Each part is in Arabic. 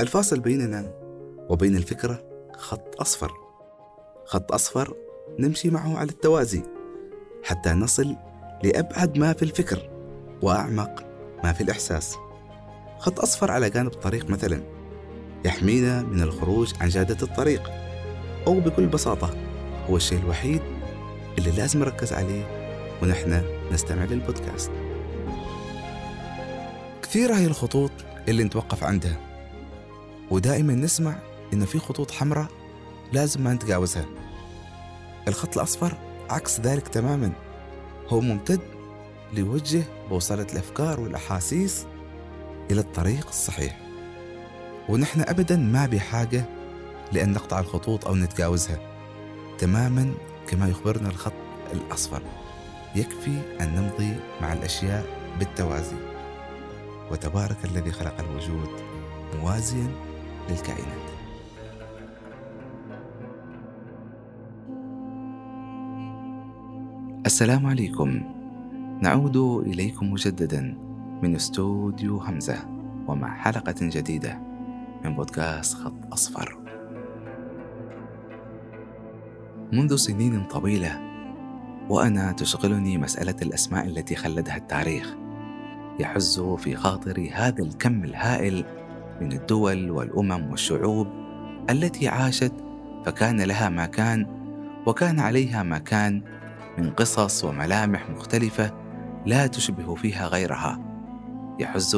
الفاصل بيننا وبين الفكرة خط أصفر. خط أصفر نمشي معه على التوازي حتى نصل لأبعد ما في الفكر وأعمق ما في الإحساس. خط أصفر على جانب الطريق مثلا يحمينا من الخروج عن جادة الطريق أو بكل بساطة هو الشيء الوحيد اللي لازم نركز عليه ونحن نستمع للبودكاست. كثيرة هي الخطوط اللي نتوقف عندها ودائما نسمع إن في خطوط حمراء لازم ما نتجاوزها. الخط الأصفر عكس ذلك تماما. هو ممتد ليوجه بوصلة الأفكار والأحاسيس إلى الطريق الصحيح. ونحن أبدا ما بحاجة لأن نقطع الخطوط أو نتجاوزها. تماما كما يخبرنا الخط الأصفر. يكفي أن نمضي مع الأشياء بالتوازي. وتبارك الذي خلق الوجود موازيا للكائنات. السلام عليكم. نعود إليكم مجددا من استوديو همزة ومع حلقة جديدة من بودكاست خط أصفر. منذ سنين طويلة وأنا تشغلني مسألة الأسماء التي خلدها التاريخ يحز في خاطري هذا الكم الهائل من الدول والأمم والشعوب التي عاشت فكان لها ما كان وكان عليها ما كان من قصص وملامح مختلفة لا تشبه فيها غيرها. يحز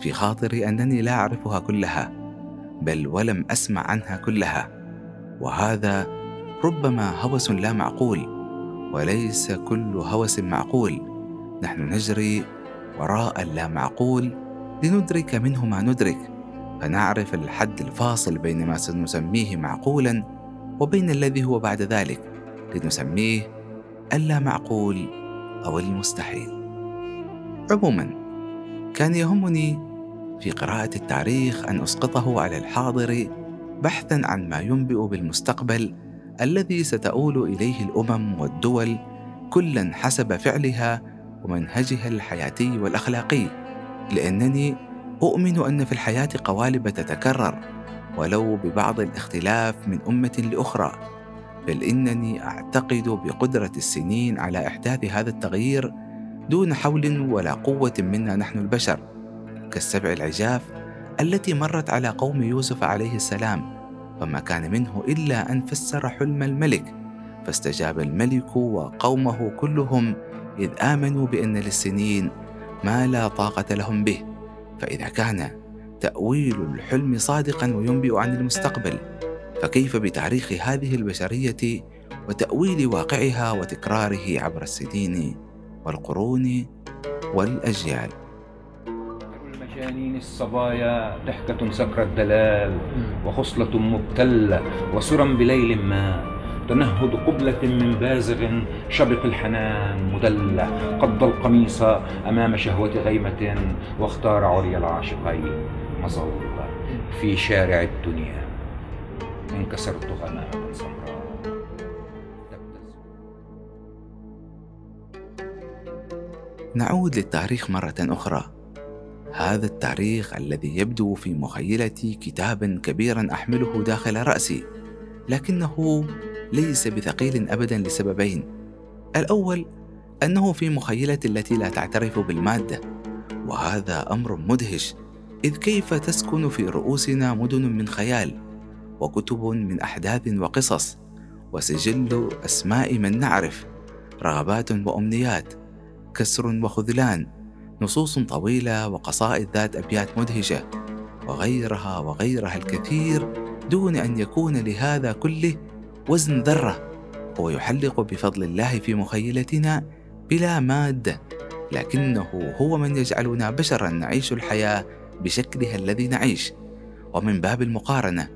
في خاطري أنني لا أعرفها كلها بل ولم أسمع عنها كلها. وهذا ربما هوس لا معقول وليس كل هوس معقول. نحن نجري وراء اللا معقول لندرك منه ما ندرك. فنعرف الحد الفاصل بين ما سنسميه معقولا وبين الذي هو بعد ذلك لنسميه اللا معقول أو المستحيل. عموما كان يهمني في قراءة التاريخ أن أسقطه على الحاضر بحثا عن ما ينبئ بالمستقبل الذي ستؤول إليه الأمم والدول كلا حسب فعلها ومنهجها الحياتي والأخلاقي لأنني أؤمن أن في الحياة قوالب تتكرر ولو ببعض الاختلاف من أمة لأخرى. بل إنني أعتقد بقدرة السنين على إحداث هذا التغيير دون حول ولا قوة منا نحن البشر كالسبع العجاف التي مرت على قوم يوسف عليه السلام. فما كان منه إلا أن فسر حلم الملك فاستجاب الملك وقومه كلهم إذ آمنوا بأن للسنين ما لا طاقة لهم به. فإذا كان تأويل الحلم صادقا وينبئ عن المستقبل فكيف بتاريخ هذه البشرية وتأويل واقعها وتكراره عبر السنين والقرون والأجيال؟ المجانين الصبايا ضحكة سكر الدلال وخصلة مبتلة وسرا بليل ما. تنهد قبلة من بازغ شبق الحنان مدلة. قض القميص أمام شهوة غيمة واختار عليا العاشقين مظل في شارع الدنيا انكسرت غمامة سمراء. نعود للتاريخ مرة أخرى. هذا التاريخ الذي يبدو في مخيلتي كتابا كبيرا أحمله داخل رأسي لكنه ليس بثقيل أبدا لسببين. الأول أنه في مخيلتي التي لا تعترف بالمادة وهذا أمر مدهش إذ كيف تسكن في رؤوسنا مدن من خيال وكتب من أحداث وقصص وسجل أسماء من نعرف رغبات وأمنيات كسر وخذلان نصوص طويلة وقصائد ذات أبيات مدهشة وغيرها وغيرها الكثير دون أن يكون لهذا كله وزن ذرة هو يحلق بفضل الله في مخيلتنا بلا مادة لكنه هو من يجعلنا بشرا نعيش الحياة بشكلها الذي نعيش. ومن باب المقارنة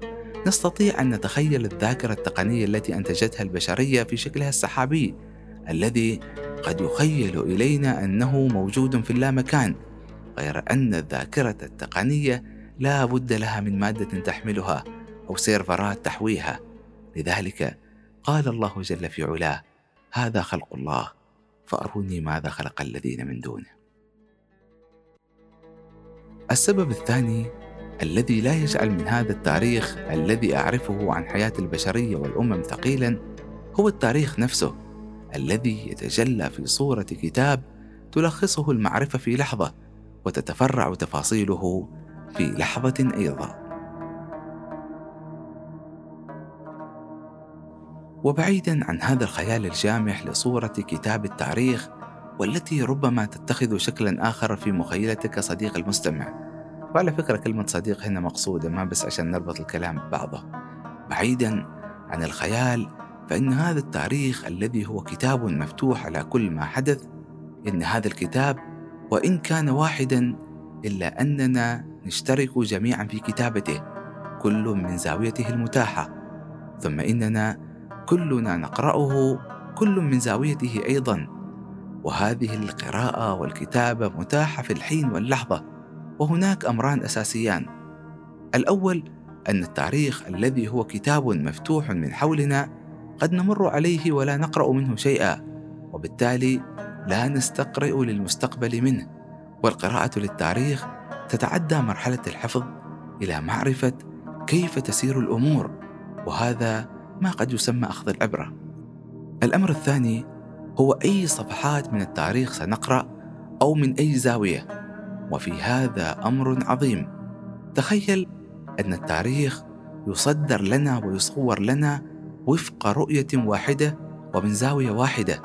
نستطيع أن نتخيل الذاكرة التقنية التي أنتجتها البشرية في شكلها السحابي الذي قد يخيل إلينا أنه موجود في اللامكان غير أن الذاكرة التقنية لا بد لها من مادة تحملها أو سيرفرات تحويها. لذلك قال الله جل في علاه هذا خلق الله فأروني ماذا خلق الذين من دونه. السبب الثاني الذي لا يجعل من هذا التاريخ الذي أعرفه عن حياة البشرية والأمم ثقيلا هو التاريخ نفسه الذي يتجلى في صورة كتاب تلخصه المعرفة في لحظة وتتفرع تفاصيله في لحظة أيضا. وبعيدا عن هذا الخيال الجامح لصورة كتاب التاريخ والتي ربما تتخذ شكلا آخر في مخيلتك صديق المستمع. وعلى فكرة كلمة صديق هنا مقصودة ما بس عشان نربط الكلام ببعضه. بعيدا عن الخيال فإن هذا التاريخ الذي هو كتاب مفتوح على كل ما حدث إن هذا الكتاب وإن كان واحدا إلا أننا نشترك جميعا في كتابته كل من زاويته المتاحة. ثم إننا كلنا نقرأه كل من زاويته أيضا. وهذه القراءة والكتابة متاحة في الحين واللحظة وهناك أمران أساسيان. الأول أن التاريخ الذي هو كتاب مفتوح من حولنا قد نمر عليه ولا نقرأ منه شيئا وبالتالي لا نستقرئ للمستقبل منه. والقراءة للتاريخ تتعدى مرحلة الحفظ إلى معرفة كيف تسير الأمور وهذا ما قد يسمى أخذ العبرة الأمر الثاني هو أي صفحات من التاريخ سنقرأ أو من أي زاوية وفي هذا أمر عظيم. تخيل أن التاريخ يصدر لنا ويصور لنا وفق رؤية واحدة ومن زاوية واحدة.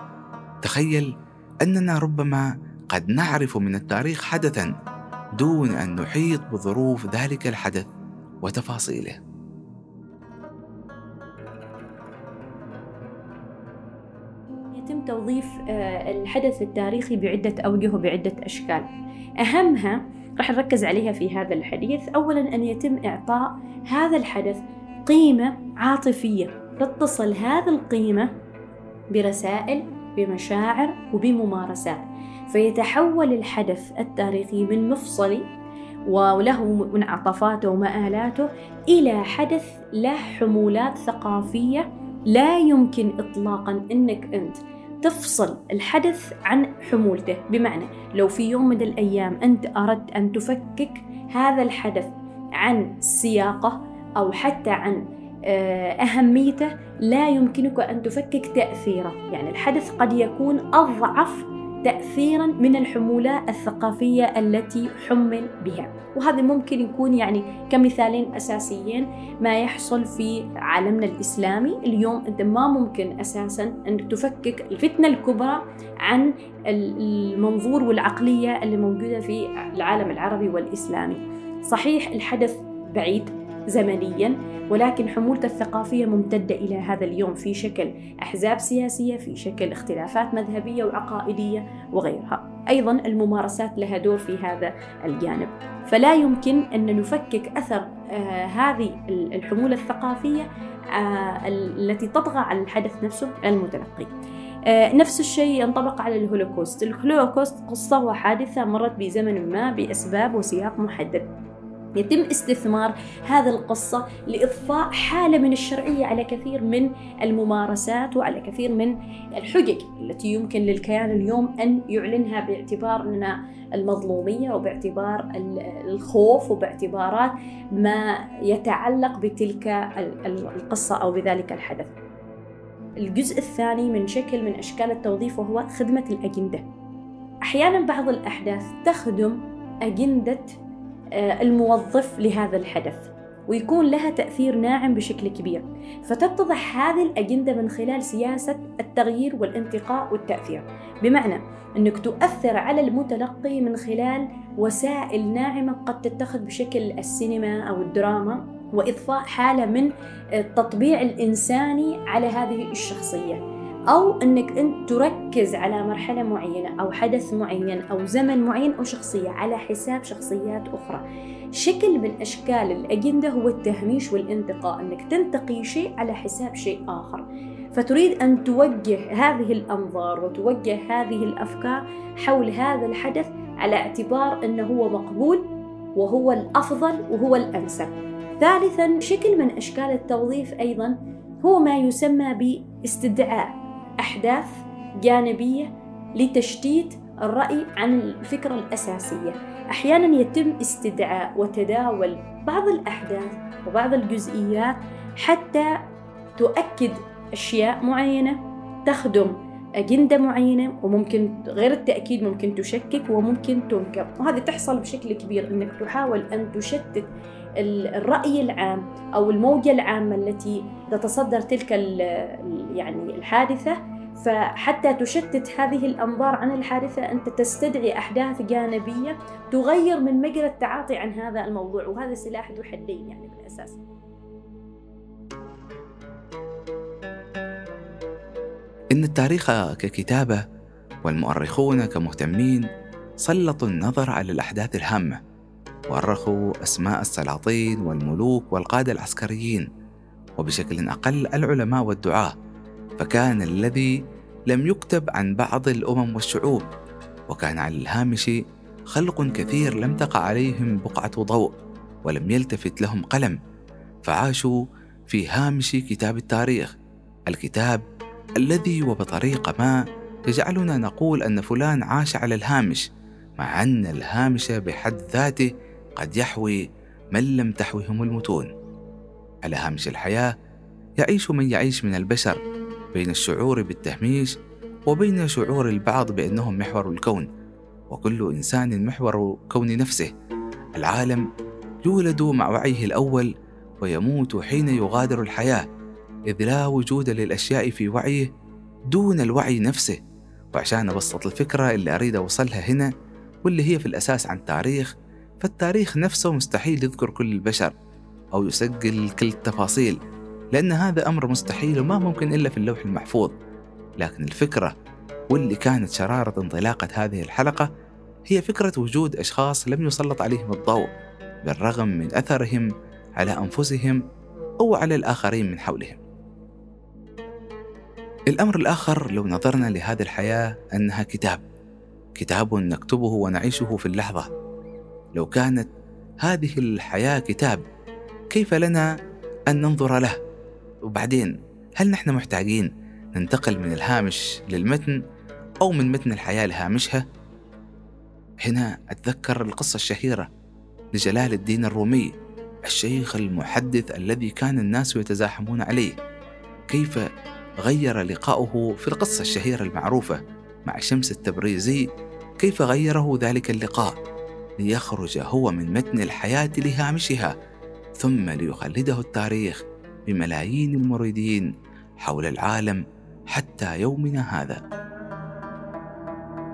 تخيل أننا ربما قد نعرف من التاريخ حدثا دون أن نحيط بظروف ذلك الحدث وتفاصيله. توظيف آه، الحدث التاريخي بعدة أوجه وبعدة أشكال. أهمها راح نركز عليها في هذا الحديث. أولا أن يتم إعطاء هذا الحدث قيمة عاطفية تتصل هذه القيمة برسائل بمشاعر وبممارسات. فيتحول الحدث التاريخي من مفصلي وله منعطفاته ومآلاته إلى حدث له حمولات ثقافية لا يمكن إطلاقا أنك أنت تفصل الحدث عن حمولته. بمعنى لو في يوم من الأيام أنت أردت أن تفكك هذا الحدث عن سياقه أو حتى عن آه، أهميته لا يمكنك أن تفكك تأثيره. يعني الحدث قد يكون أضعف تأثيرا من الحمولة الثقافية التي حمل بها. وهذا ممكن يكون يعني كمثالين أساسيين ما يحصل في عالمنا الإسلامي. اليوم أنت ما ممكن أساسا أن تفكك الفتنة الكبرى عن المنظور والعقلية اللي موجودة في العالم العربي والإسلامي. صحيح الحدث بعيد زمنيا ولكن حمولته الثقافية ممتدة إلى هذا اليوم في شكل أحزاب سياسية في شكل اختلافات مذهبية وعقائدية وغيرها. أيضا الممارسات لها دور في هذا الجانب. فلا يمكن أن نفكك أثر آه هذه الحمولة الثقافية آه التي تطغى على الحدث نفسه المتلقي. آه نفس الشيء ينطبق على الهولوكوست. الهولوكوست قصة وحادثة مرت بزمن ما بأسباب وسياق محدد. يتم استثمار هذا القصة لإضفاء حالة من الشرعية على كثير من الممارسات وعلى كثير من الحجج التي يمكن للكيان اليوم أن يعلنها باعتبار أننا المظلومية وباعتبار الخوف وباعتبارات ما يتعلق بتلك القصة أو بذلك الحدث. الجزء الثاني من شكل من أشكال التوظيف وهو خدمة الأجندة. أحيانا بعض الأحداث تخدم أجندة الموظف لهذا الحدث ويكون لها تأثير ناعم بشكل كبير. فتتضح هذه الأجندة من خلال سياسة التغيير والانتقاء والتأثير. بمعنى أنك تؤثر على المتلقي من خلال وسائل ناعمة قد تتخذ بشكل السينما أو الدراما وإضفاء حالة من التطبيع الإنساني على هذه الشخصية. أو أنك أنت تركز على مرحلة معينة أو حدث معين أو زمن معين أو شخصية على حساب شخصيات أخرى. شكل من أشكال الأجندة هو التهميش والانتقاء أنك تنتقي شيء على حساب شيء آخر. فتريد أن توجه هذه الأنظار وتوجه هذه الأفكار حول هذا الحدث على اعتبار أنه هو مقبول وهو الأفضل وهو الأنسب. ثالثا شكل من أشكال التوظيف أيضا هو ما يسمى باستدعاء. أحداث جانبية لتشتيت الرأي عن الفكرة الأساسية. أحيانا يتم استدعاء وتداول بعض الأحداث وبعض الجزئيات حتى تؤكد أشياء معينة تخدم أجندة معينة وممكن غير التأكيد ممكن تشكك وممكن تنكر. وهذه تحصل بشكل كبير أنك تحاول أن تشتت الرأي العام أو الموجة العامة التي تتصدر تلك يعني الحادثة فحتى تشتت هذه الأنظار عن الحادثة أنت تستدعي أحداث جانبية تغير من مجرى التعاطي عن هذا الموضوع وهذا سلاح ذو حدين يعني بالأساس. إن التاريخ ككتابة والمؤرخون كمهتمين سلطوا النظر على الأحداث الهامة. وأرخوا أسماء السلاطين والملوك والقادة العسكريين وبشكل أقل العلماء والدعاة فكان الذي لم يكتب عن بعض الأمم والشعوب وكان على الهامش خلق كثير لم تقع عليهم بقعة ضوء ولم يلتفت لهم قلم فعاشوا في هامش كتاب التاريخ الكتاب الذي وبطريقة ما يجعلنا نقول أن فلان عاش على الهامش مع أن الهامش بحد ذاته قد يحوي من لم تحوهم المتون. على هامش الحياة يعيش من يعيش من البشر بين الشعور بالتهميش وبين شعور البعض بأنهم محور الكون وكل إنسان محور كون نفسه. العالم يولد مع وعيه الأول ويموت حين يغادر الحياة إذ لا وجود للأشياء في وعيه دون الوعي نفسه. وعشان أبسط الفكرة اللي أريد أوصلها هنا واللي هي في الأساس عن تاريخ فالتاريخ نفسه مستحيل يذكر كل البشر أو يسجل كل التفاصيل لأن هذا أمر مستحيل وما ممكن إلا في اللوح المحفوظ. لكن الفكرة واللي كانت شرارة انطلاقة هذه الحلقة هي فكرة وجود أشخاص لم يسلط عليهم الضوء بالرغم من أثرهم على أنفسهم أو على الآخرين من حولهم. الأمر الآخر لو نظرنا لهذه الحياة أنها كتاب كتاب نكتبه ونعيشه في اللحظة. لو كانت هذه الحياة كتاب كيف لنا أن ننظر له؟ وبعدين هل نحن محتاجين ننتقل من الهامش للمتن أو من متن الحياة لهامشها؟ هنا أتذكر القصة الشهيرة لجلال الدين الرومي الشيخ المحدث الذي كان الناس يتزاحمون عليه. كيف غير لقاؤه في القصة الشهيرة المعروفة مع شمس التبريزي كيف غيره ذلك اللقاء؟ ليخرج هو من متن الحياة لهامشها ثم ليخلده التاريخ بملايين المريدين حول العالم حتى يومنا هذا.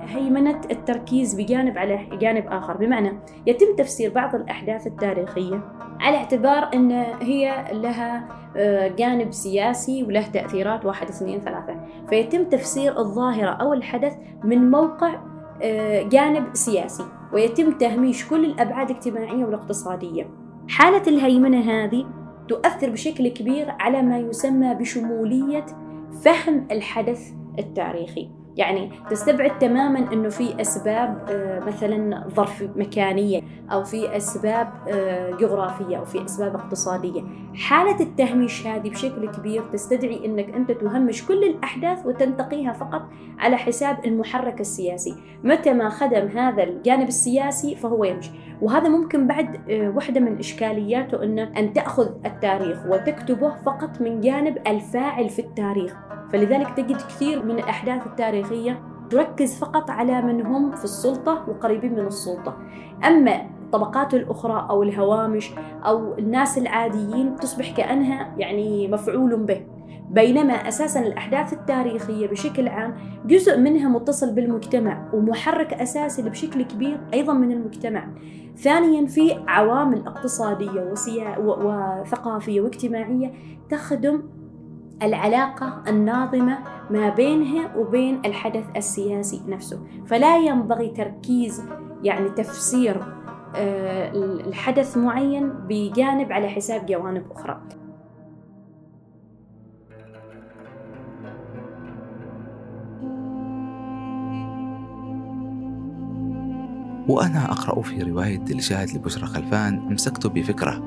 هيمنة التركيز بجانب على جانب آخر. بمعنى يتم تفسير بعض الأحداث التاريخية على اعتبار أن هي لها آه، جانب سياسي وله تأثيرات واحد اثنين ثلاثة. فيتم تفسير الظاهرة أو الحدث من موقع آه، جانب سياسي. ويتم تهميش كل الأبعاد الاجتماعية والاقتصادية. حالة الهيمنة هذه تؤثر بشكل كبير على ما يسمى بشمولية فهم الحدث التاريخي. يعني تستبعد تماما إنه في أسباب آه، مثلا ظرف مكانية أو في أسباب آه، جغرافية أو في أسباب اقتصادية. حالة التهميش هذه بشكل كبير تستدعي إنك أنت تهمش كل الأحداث وتنتقيها فقط على حساب المحرك السياسي. متى ما خدم هذا الجانب السياسي فهو يمشي. وهذا ممكن بعد آه، واحدة من إشكالياته أنه أن تأخذ التاريخ وتكتبه فقط من جانب الفاعل في التاريخ. فلذلك تجد كثير من الأحداث التاريخية تركز فقط على من هم في السلطة وقريبين من السلطة. أما الطبقات الأخرى أو الهوامش أو الناس العاديين تصبح كأنها يعني مفعول به. بينما أساسا الأحداث التاريخية بشكل عام جزء منها متصل بالمجتمع ومحرك أساسي بشكل كبير أيضا من المجتمع. ثانيا في عوامل اقتصادية وسيا وثقافية واجتماعية تخدم العلاقة الناظمة ما بينها وبين الحدث السياسي نفسه. فلا ينبغي تركيز يعني تفسير آه، الحدث معين بجانب على حساب جوانب أخرى. وأنا أقرأ في رواية دلشاد لبشرى خلفان أمسكت بفكرة.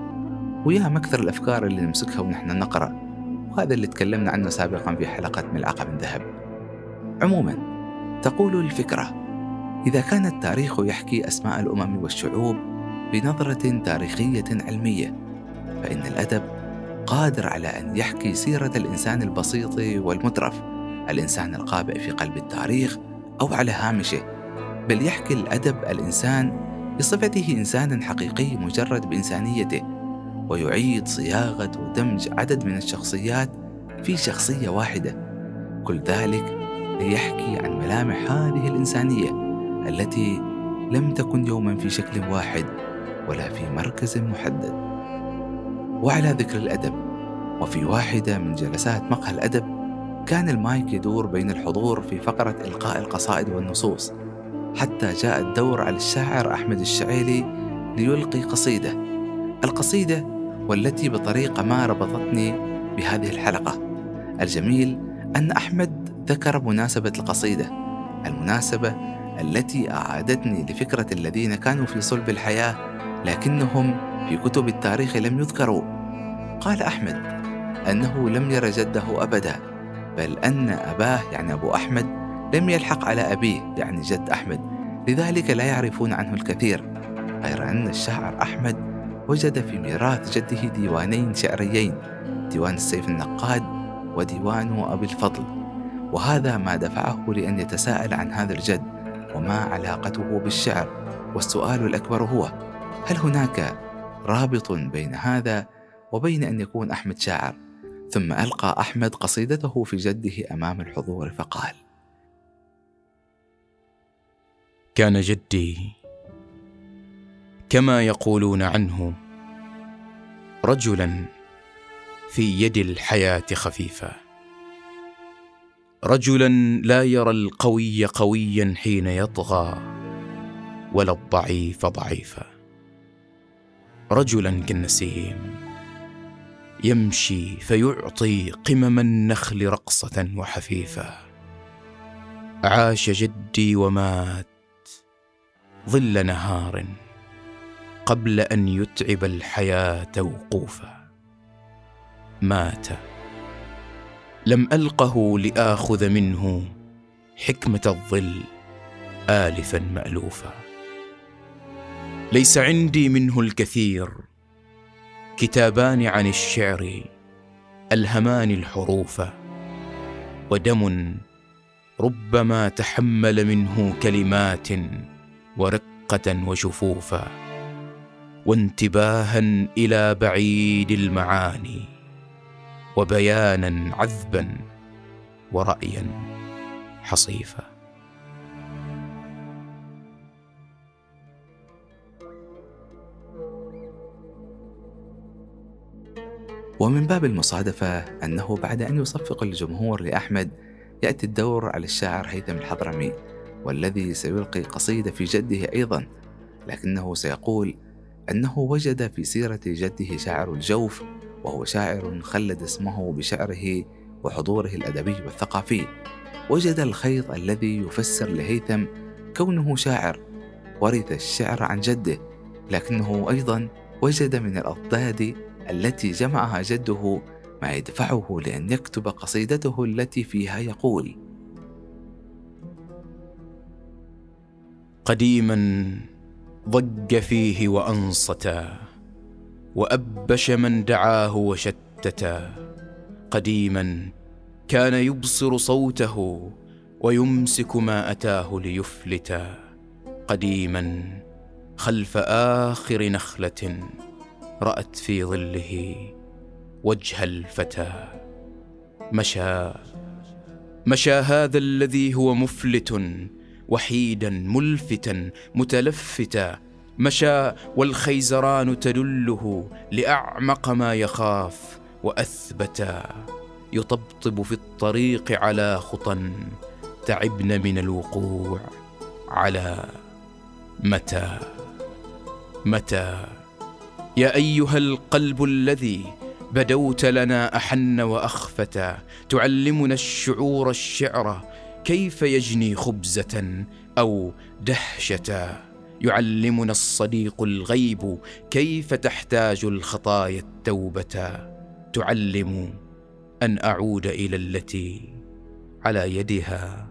ويا مكثر الأفكار اللي نمسكها ونحن نقرأ. وهذا اللي تكلمنا عنه سابقا في حلقة ملعقة من ذهب. عموما تقول الفكرة إذا كان التاريخ يحكي أسماء الأمم والشعوب بنظرة تاريخية علمية فإن الأدب قادر على أن يحكي سيرة الإنسان البسيط والمترف الإنسان القابع في قلب التاريخ أو على هامشه بل يحكي الأدب الإنسان بصفته إنسان حقيقي مجرد بإنسانيته ويعيد صياغة ودمج عدد من الشخصيات في شخصية واحدة. كل ذلك ليحكي عن ملامح هذه الإنسانية التي لم تكن يوما في شكل واحد ولا في مركز محدد. وعلى ذكر الأدب وفي واحدة من جلسات مقهى الأدب كان المايك يدور بين الحضور في فقرة إلقاء القصائد والنصوص حتى جاء الدور على الشاعر أحمد الشعيلي ليلقي قصيدة. القصيدة والتي بطريقة ما ربطتني بهذه الحلقة. الجميل أن أحمد ذكر مناسبة القصيدة المناسبة التي أعادتني لفكرة الذين كانوا في صلب الحياة لكنهم في كتب التاريخ لم يذكروا. قال أحمد أنه لم ير جده أبدا بل أن أباه يعني أبو أحمد لم يلحق على أبيه يعني جد أحمد لذلك لا يعرفون عنه الكثير. غير أن الشاعر أحمد وجد في ميراث جده ديوانين شعريين ديوان السيف النقاد وديوان أبي الفضل. وهذا ما دفعه لأن يتساءل عن هذا الجد وما علاقته بالشعر. والسؤال الأكبر هو هل هناك رابط بين هذا وبين أن يكون أحمد شاعر؟ ثم ألقى أحمد قصيدته في جده أمام الحضور فقال كان جدي كما يقولون عنه. رجلا في يد الحياة خفيفا رجلا لا يرى القوي قويا حين يطغى ولا الضعيف ضعيفا. رجلا كالنسيم يمشي فيعطي قمم النخل رقصة وحفيفا عاش جدي ومات ظل نهار قبل أن يتعب الحياة وقوفا مات. لم ألقه لآخذ منه حكمة الظل الفا مالوفا. ليس عندي منه الكثير كتابان عن الشعر ألهمان الحروف ودم ربما تحمل منه كلمات ورقة وشفوفا وانتباها إلى بعيد المعاني وبيانا عذبا ورأيا حصيفا. ومن باب المصادفة أنه بعد أن يصفق الجمهور لأحمد يأتي الدور على الشاعر هيثم الحضرمي والذي سيلقي قصيدة في جده أيضا لكنه سيقول أنه وجد في سيرة جده شاعر الجوف وهو شاعر خلد اسمه بشعره وحضوره الأدبي والثقافي. وجد الخيط الذي يفسر لهيثم كونه شاعر ورث الشعر عن جده. لكنه أيضا وجد من الأضداد التي جمعها جده ما يدفعه لأن يكتب قصيدته التي فيها يقول قديما ضج فيه وأنصتا وأبش من دعاه وشتتا. قديما كان يبصر صوته ويمسك ما أتاه ليفلتا. قديما خلف آخر نخلة رأت في ظله وجه الفتى. مشى مشى هذا الذي هو مفلت وحيدا ملفتا متلفتا مشى والخيزران تدله لأعمق ما يخاف واثبتا يطبطب في الطريق على خطى تعبن من الوقوع على متى متى يا أيها القلب الذي بدوت لنا أحن وأخفتا تعلمنا الشعور الشعر كيف يجني خبزة أو دهشة؟ يعلمنا الصديق الغيب كيف تحتاج الخطايا التوبة. تعلم أن أعود إلى التي على يدها.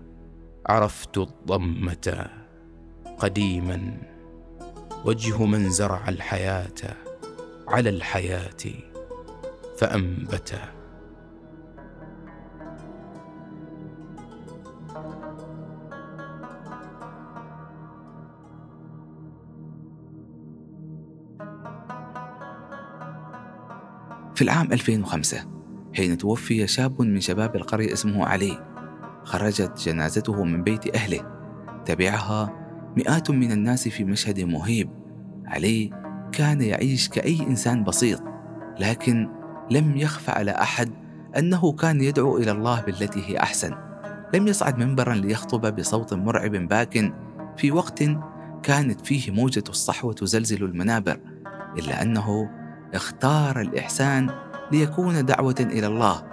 عرفت الضمة قديما. وجه من زرع الحياة على الحياة فانبته في العام 2005 حين توفي شاب من شباب القرية اسمه علي خرجت جنازته من بيت أهله. تبعها مئات من الناس في مشهد مهيب. علي كان يعيش كأي إنسان بسيط لكن لم يخفى على أحد أنه كان يدعو إلى الله بالتي هي أحسن. لم يصعد منبرا ليخطب بصوت مرعب باك في وقت كانت فيه موجة الصحوة تزلزل المنابر إلا أنه اختار الإحسان ليكون دعوة إلى الله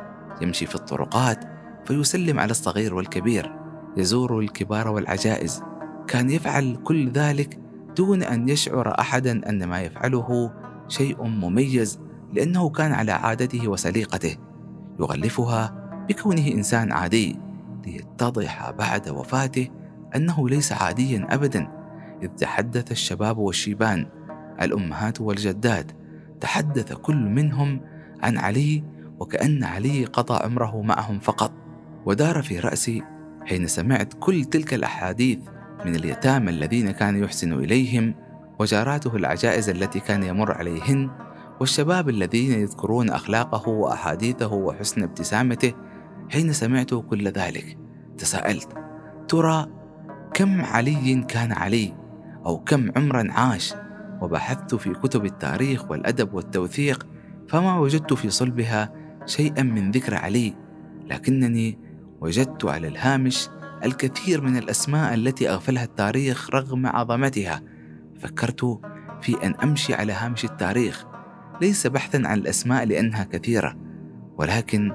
يمشي في الطرقات فيسلم على الصغير والكبير يزور الكبار والعجائز. كان يفعل كل ذلك دون أن يشعر احدا أن ما يفعله شيء مميز لأنه كان على عادته وسليقته يغلفها بكونه إنسان عادي. ليتضح بعد وفاته أنه ليس عاديا ابدا إذ تحدث الشباب والشيبان الأمهات والجدات. تحدث كل منهم عن علي وكأن علي قضى عمره معهم فقط. ودار في رأسي حين سمعت كل تلك الأحاديث من اليتامى الذين كان يحسن إليهم وجاراته العجائز التي كان يمر عليهن والشباب الذين يذكرون أخلاقه وأحاديثه وحسن ابتسامته حين سمعت كل ذلك تساءلت ترى كم علي كان علي أو كم عمرا عاش؟ وبحثت في كتب التاريخ والأدب والتوثيق فما وجدت في صلبها شيئا من ذكر علي لكنني وجدت على الهامش الكثير من الأسماء التي أغفلها التاريخ رغم عظمتها. فكرت في أن أمشي على هامش التاريخ ليس بحثا عن الأسماء لأنها كثيرة ولكن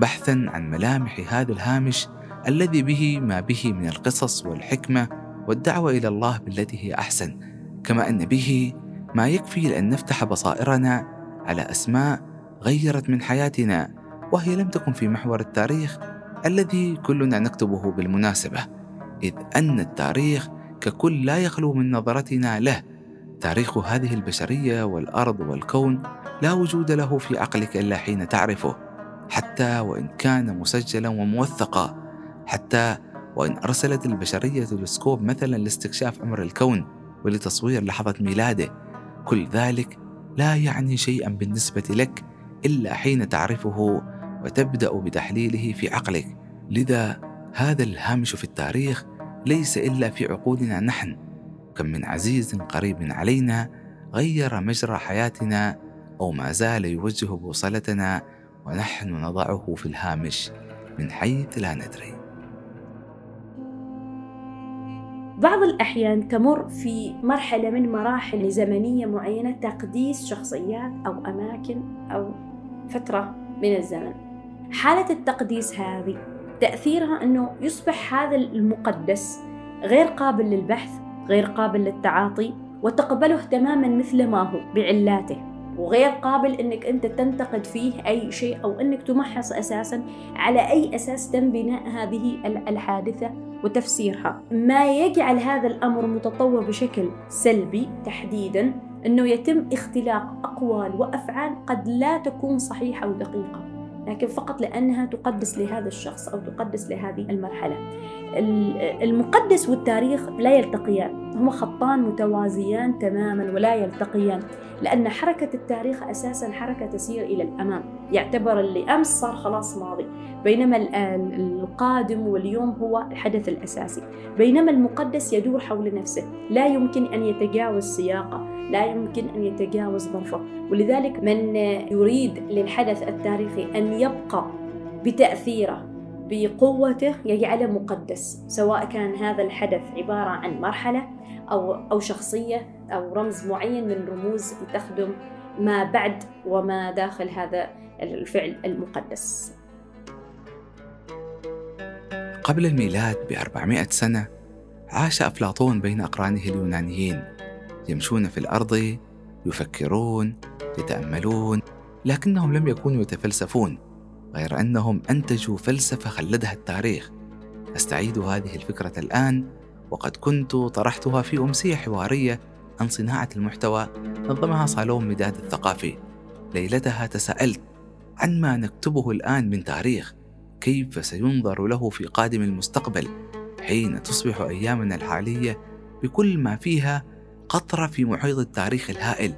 بحثا عن ملامح هذا الهامش الذي به ما به من القصص والحكمة والدعوة إلى الله بالتي هي أحسن. كما أن به ما يكفي لأن نفتح بصائرنا على أسماء غيرت من حياتنا وهي لم تكن في محور التاريخ الذي كلنا نكتبه بالمناسبة. إذ أن التاريخ ككل لا يخلو من نظرتنا له. تاريخ هذه البشرية والأرض والكون لا وجود له في عقلك إلا حين تعرفه. حتى وإن كان مسجلا وموثقا حتى وإن أرسلت البشرية تلسكوب مثلا لاستكشاف أمر الكون ولتصوير لحظة ميلاده. كل ذلك لا يعني شيئا بالنسبة لك إلا حين تعرفه وتبدأ بتحليله في عقلك. لذا هذا الهامش في التاريخ ليس إلا في عقولنا نحن. كم من عزيز قريب علينا غير مجرى حياتنا أو ما زال يوجه بوصلتنا ونحن نضعه في الهامش من حيث لا ندري. بعض الأحيان تمر في مرحلة من مراحل زمنية معينة تقديس شخصيات أو أماكن أو فترة من الزمن. حالة التقديس هذه تأثيرها أنه يصبح هذا المقدس غير قابل للبحث غير قابل للتعاطي وتقبله تماما مثل ما هو بعلاته. وغير قابل إنك أنت تنتقد فيه أي شيء أو إنك تمحص أساسا على أي أساس تم بناء هذه الحادثة وتفسيرها. ما يجعل هذا الأمر متطور بشكل سلبي تحديدا إنه يتم اختلاق أقوال وأفعال قد لا تكون صحيحة ودقيقة لكن فقط لأنها تقدس لهذا الشخص أو تقدس لهذه المرحلة. المقدس والتاريخ لا يلتقيان هما خطان متوازيان تماما ولا يلتقيان. لأن حركة التاريخ أساسا حركة تسير إلى الأمام. يعتبر اللي أمس صار خلاص ماضي. بينما القادم واليوم هو الحدث الأساسي. بينما المقدس يدور حول نفسه. لا يمكن أن يتجاوز سياقه. لا يمكن أن يتجاوز ظرفه. ولذلك من يريد للحدث التاريخي أن يبقى بتأثيره بقوته يجعله مقدس سواء كان هذا الحدث عبارة عن مرحلة أو أو شخصية أو رمز معين من رموز تخدم ما بعد وما داخل هذا الفعل المقدس. قبل الميلاد ب 400 سنة عاش أفلاطون بين أقرانه اليونانيين يمشون في الأرض يفكرون يتأملون لكنهم لم يكونوا يتفلسفون غير أنهم أنتجوا فلسفة خلدها التاريخ. أستعيد هذه الفكرة الآن وقد كنت طرحتها في أمسية حوارية عن صناعة المحتوى نظمها صالون مداد الثقافي. ليلتها تساءلت عن ما نكتبه الآن من تاريخ كيف سينظر له في قادم المستقبل حين تصبح أيامنا الحالية بكل ما فيها قطرة في محيط التاريخ الهائل.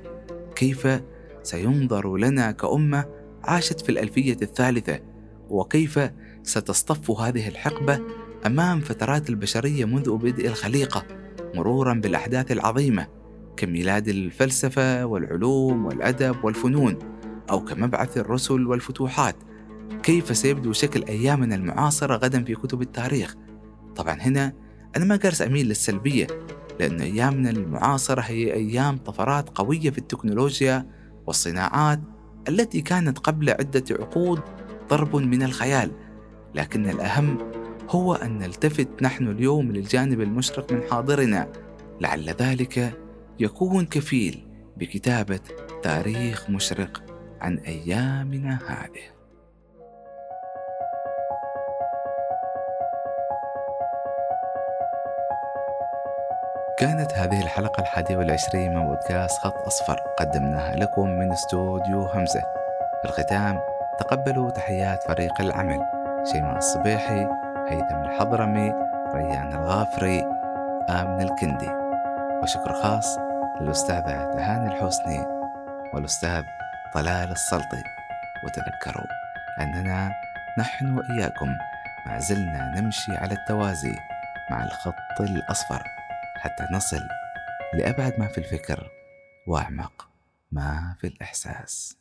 كيف سينظر لنا كأمة عاشت في الألفية الثالثة وكيف ستصطف هذه الحقبة أمام فترات البشرية منذ بدء الخليقة مرورا بالأحداث العظيمة كميلاد الفلسفة والعلوم والأدب والفنون أو كمبعث الرسل والفتوحات. كيف سيبدو شكل أيامنا المعاصرة غدا في كتب التاريخ؟ طبعا هنا أنا ما قارس أميل للسلبية لأن أيامنا المعاصرة هي أيام طفرات قوية في التكنولوجيا والصناعات التي كانت قبل عدة عقود ضرب من الخيال لكن الأهم هو أن نلتفت نحن اليوم للجانب المشرق من حاضرنا. لعل ذلك يكون كفيل بكتابة تاريخ مشرق عن أيامنا هذه. كانت هذه الحلقة الحادية والعشرين من بودكاست خط أصفر. قدمناها لكم من استوديو همزة. في الختام تقبلوا تحيات فريق العمل. شيماء الصبيحي هيثم الحضرمي ريان الغافري آمن الكندي. وشكر خاص للأستاذة تهاني الحسني والأستاذ طلال السلطي. وتذكروا أننا نحن وإياكم ما زلنا نمشي على التوازي مع الخط الأصفر. حتى نصل لأبعد ما في الفكر وأعمق ما في الإحساس.